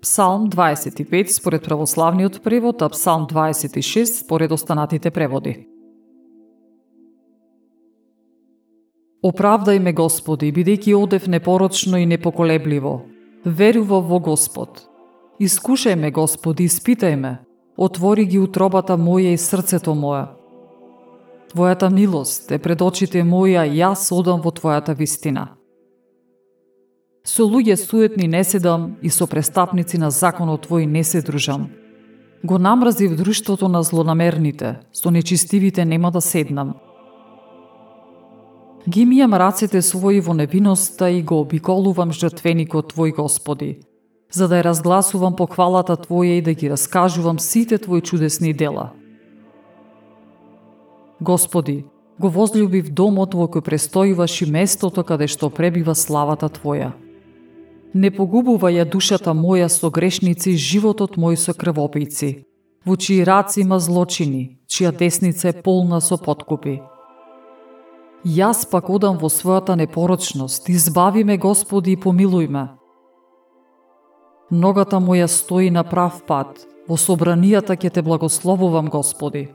Псалм 25 според православниот превод, а Псалм 26 според останатите преводи. Оправдај ме, Господи, бидејќи одев непорочно и непоколебливо. Верува во Господ. Искушај ме, Господи, испитај ме. Отвори ги утробата моја и срцето мое. Твојата милост е пред очите моја јас одам во Твојата вистина. Со луѓе суетни не седам и со престапници на законот Твој не се дружам. Го намразив друштвото на злонамерните, со нечистивите нема да седнам. Ги мијам рацете своји во невиноста и го обиколувам жртвеникот Твој Господи, за да ја разгласувам похвалата Твоја и да ги раскажувам сите Твои чудесни дела. Господи, го возлюбив домот во кој престојуваш и местото каде што пребива славата Твоја. Не погубува ја душата моја со грешници, животот мој со крвопици, во чии раци има злочини, чија десница е полна со подкупи. Јас пак одам во својата непорочност, избави ме, Господи, и помилуј ме. Ногата моја стои на прав пат, во собранијата ќе те благословувам, Господи.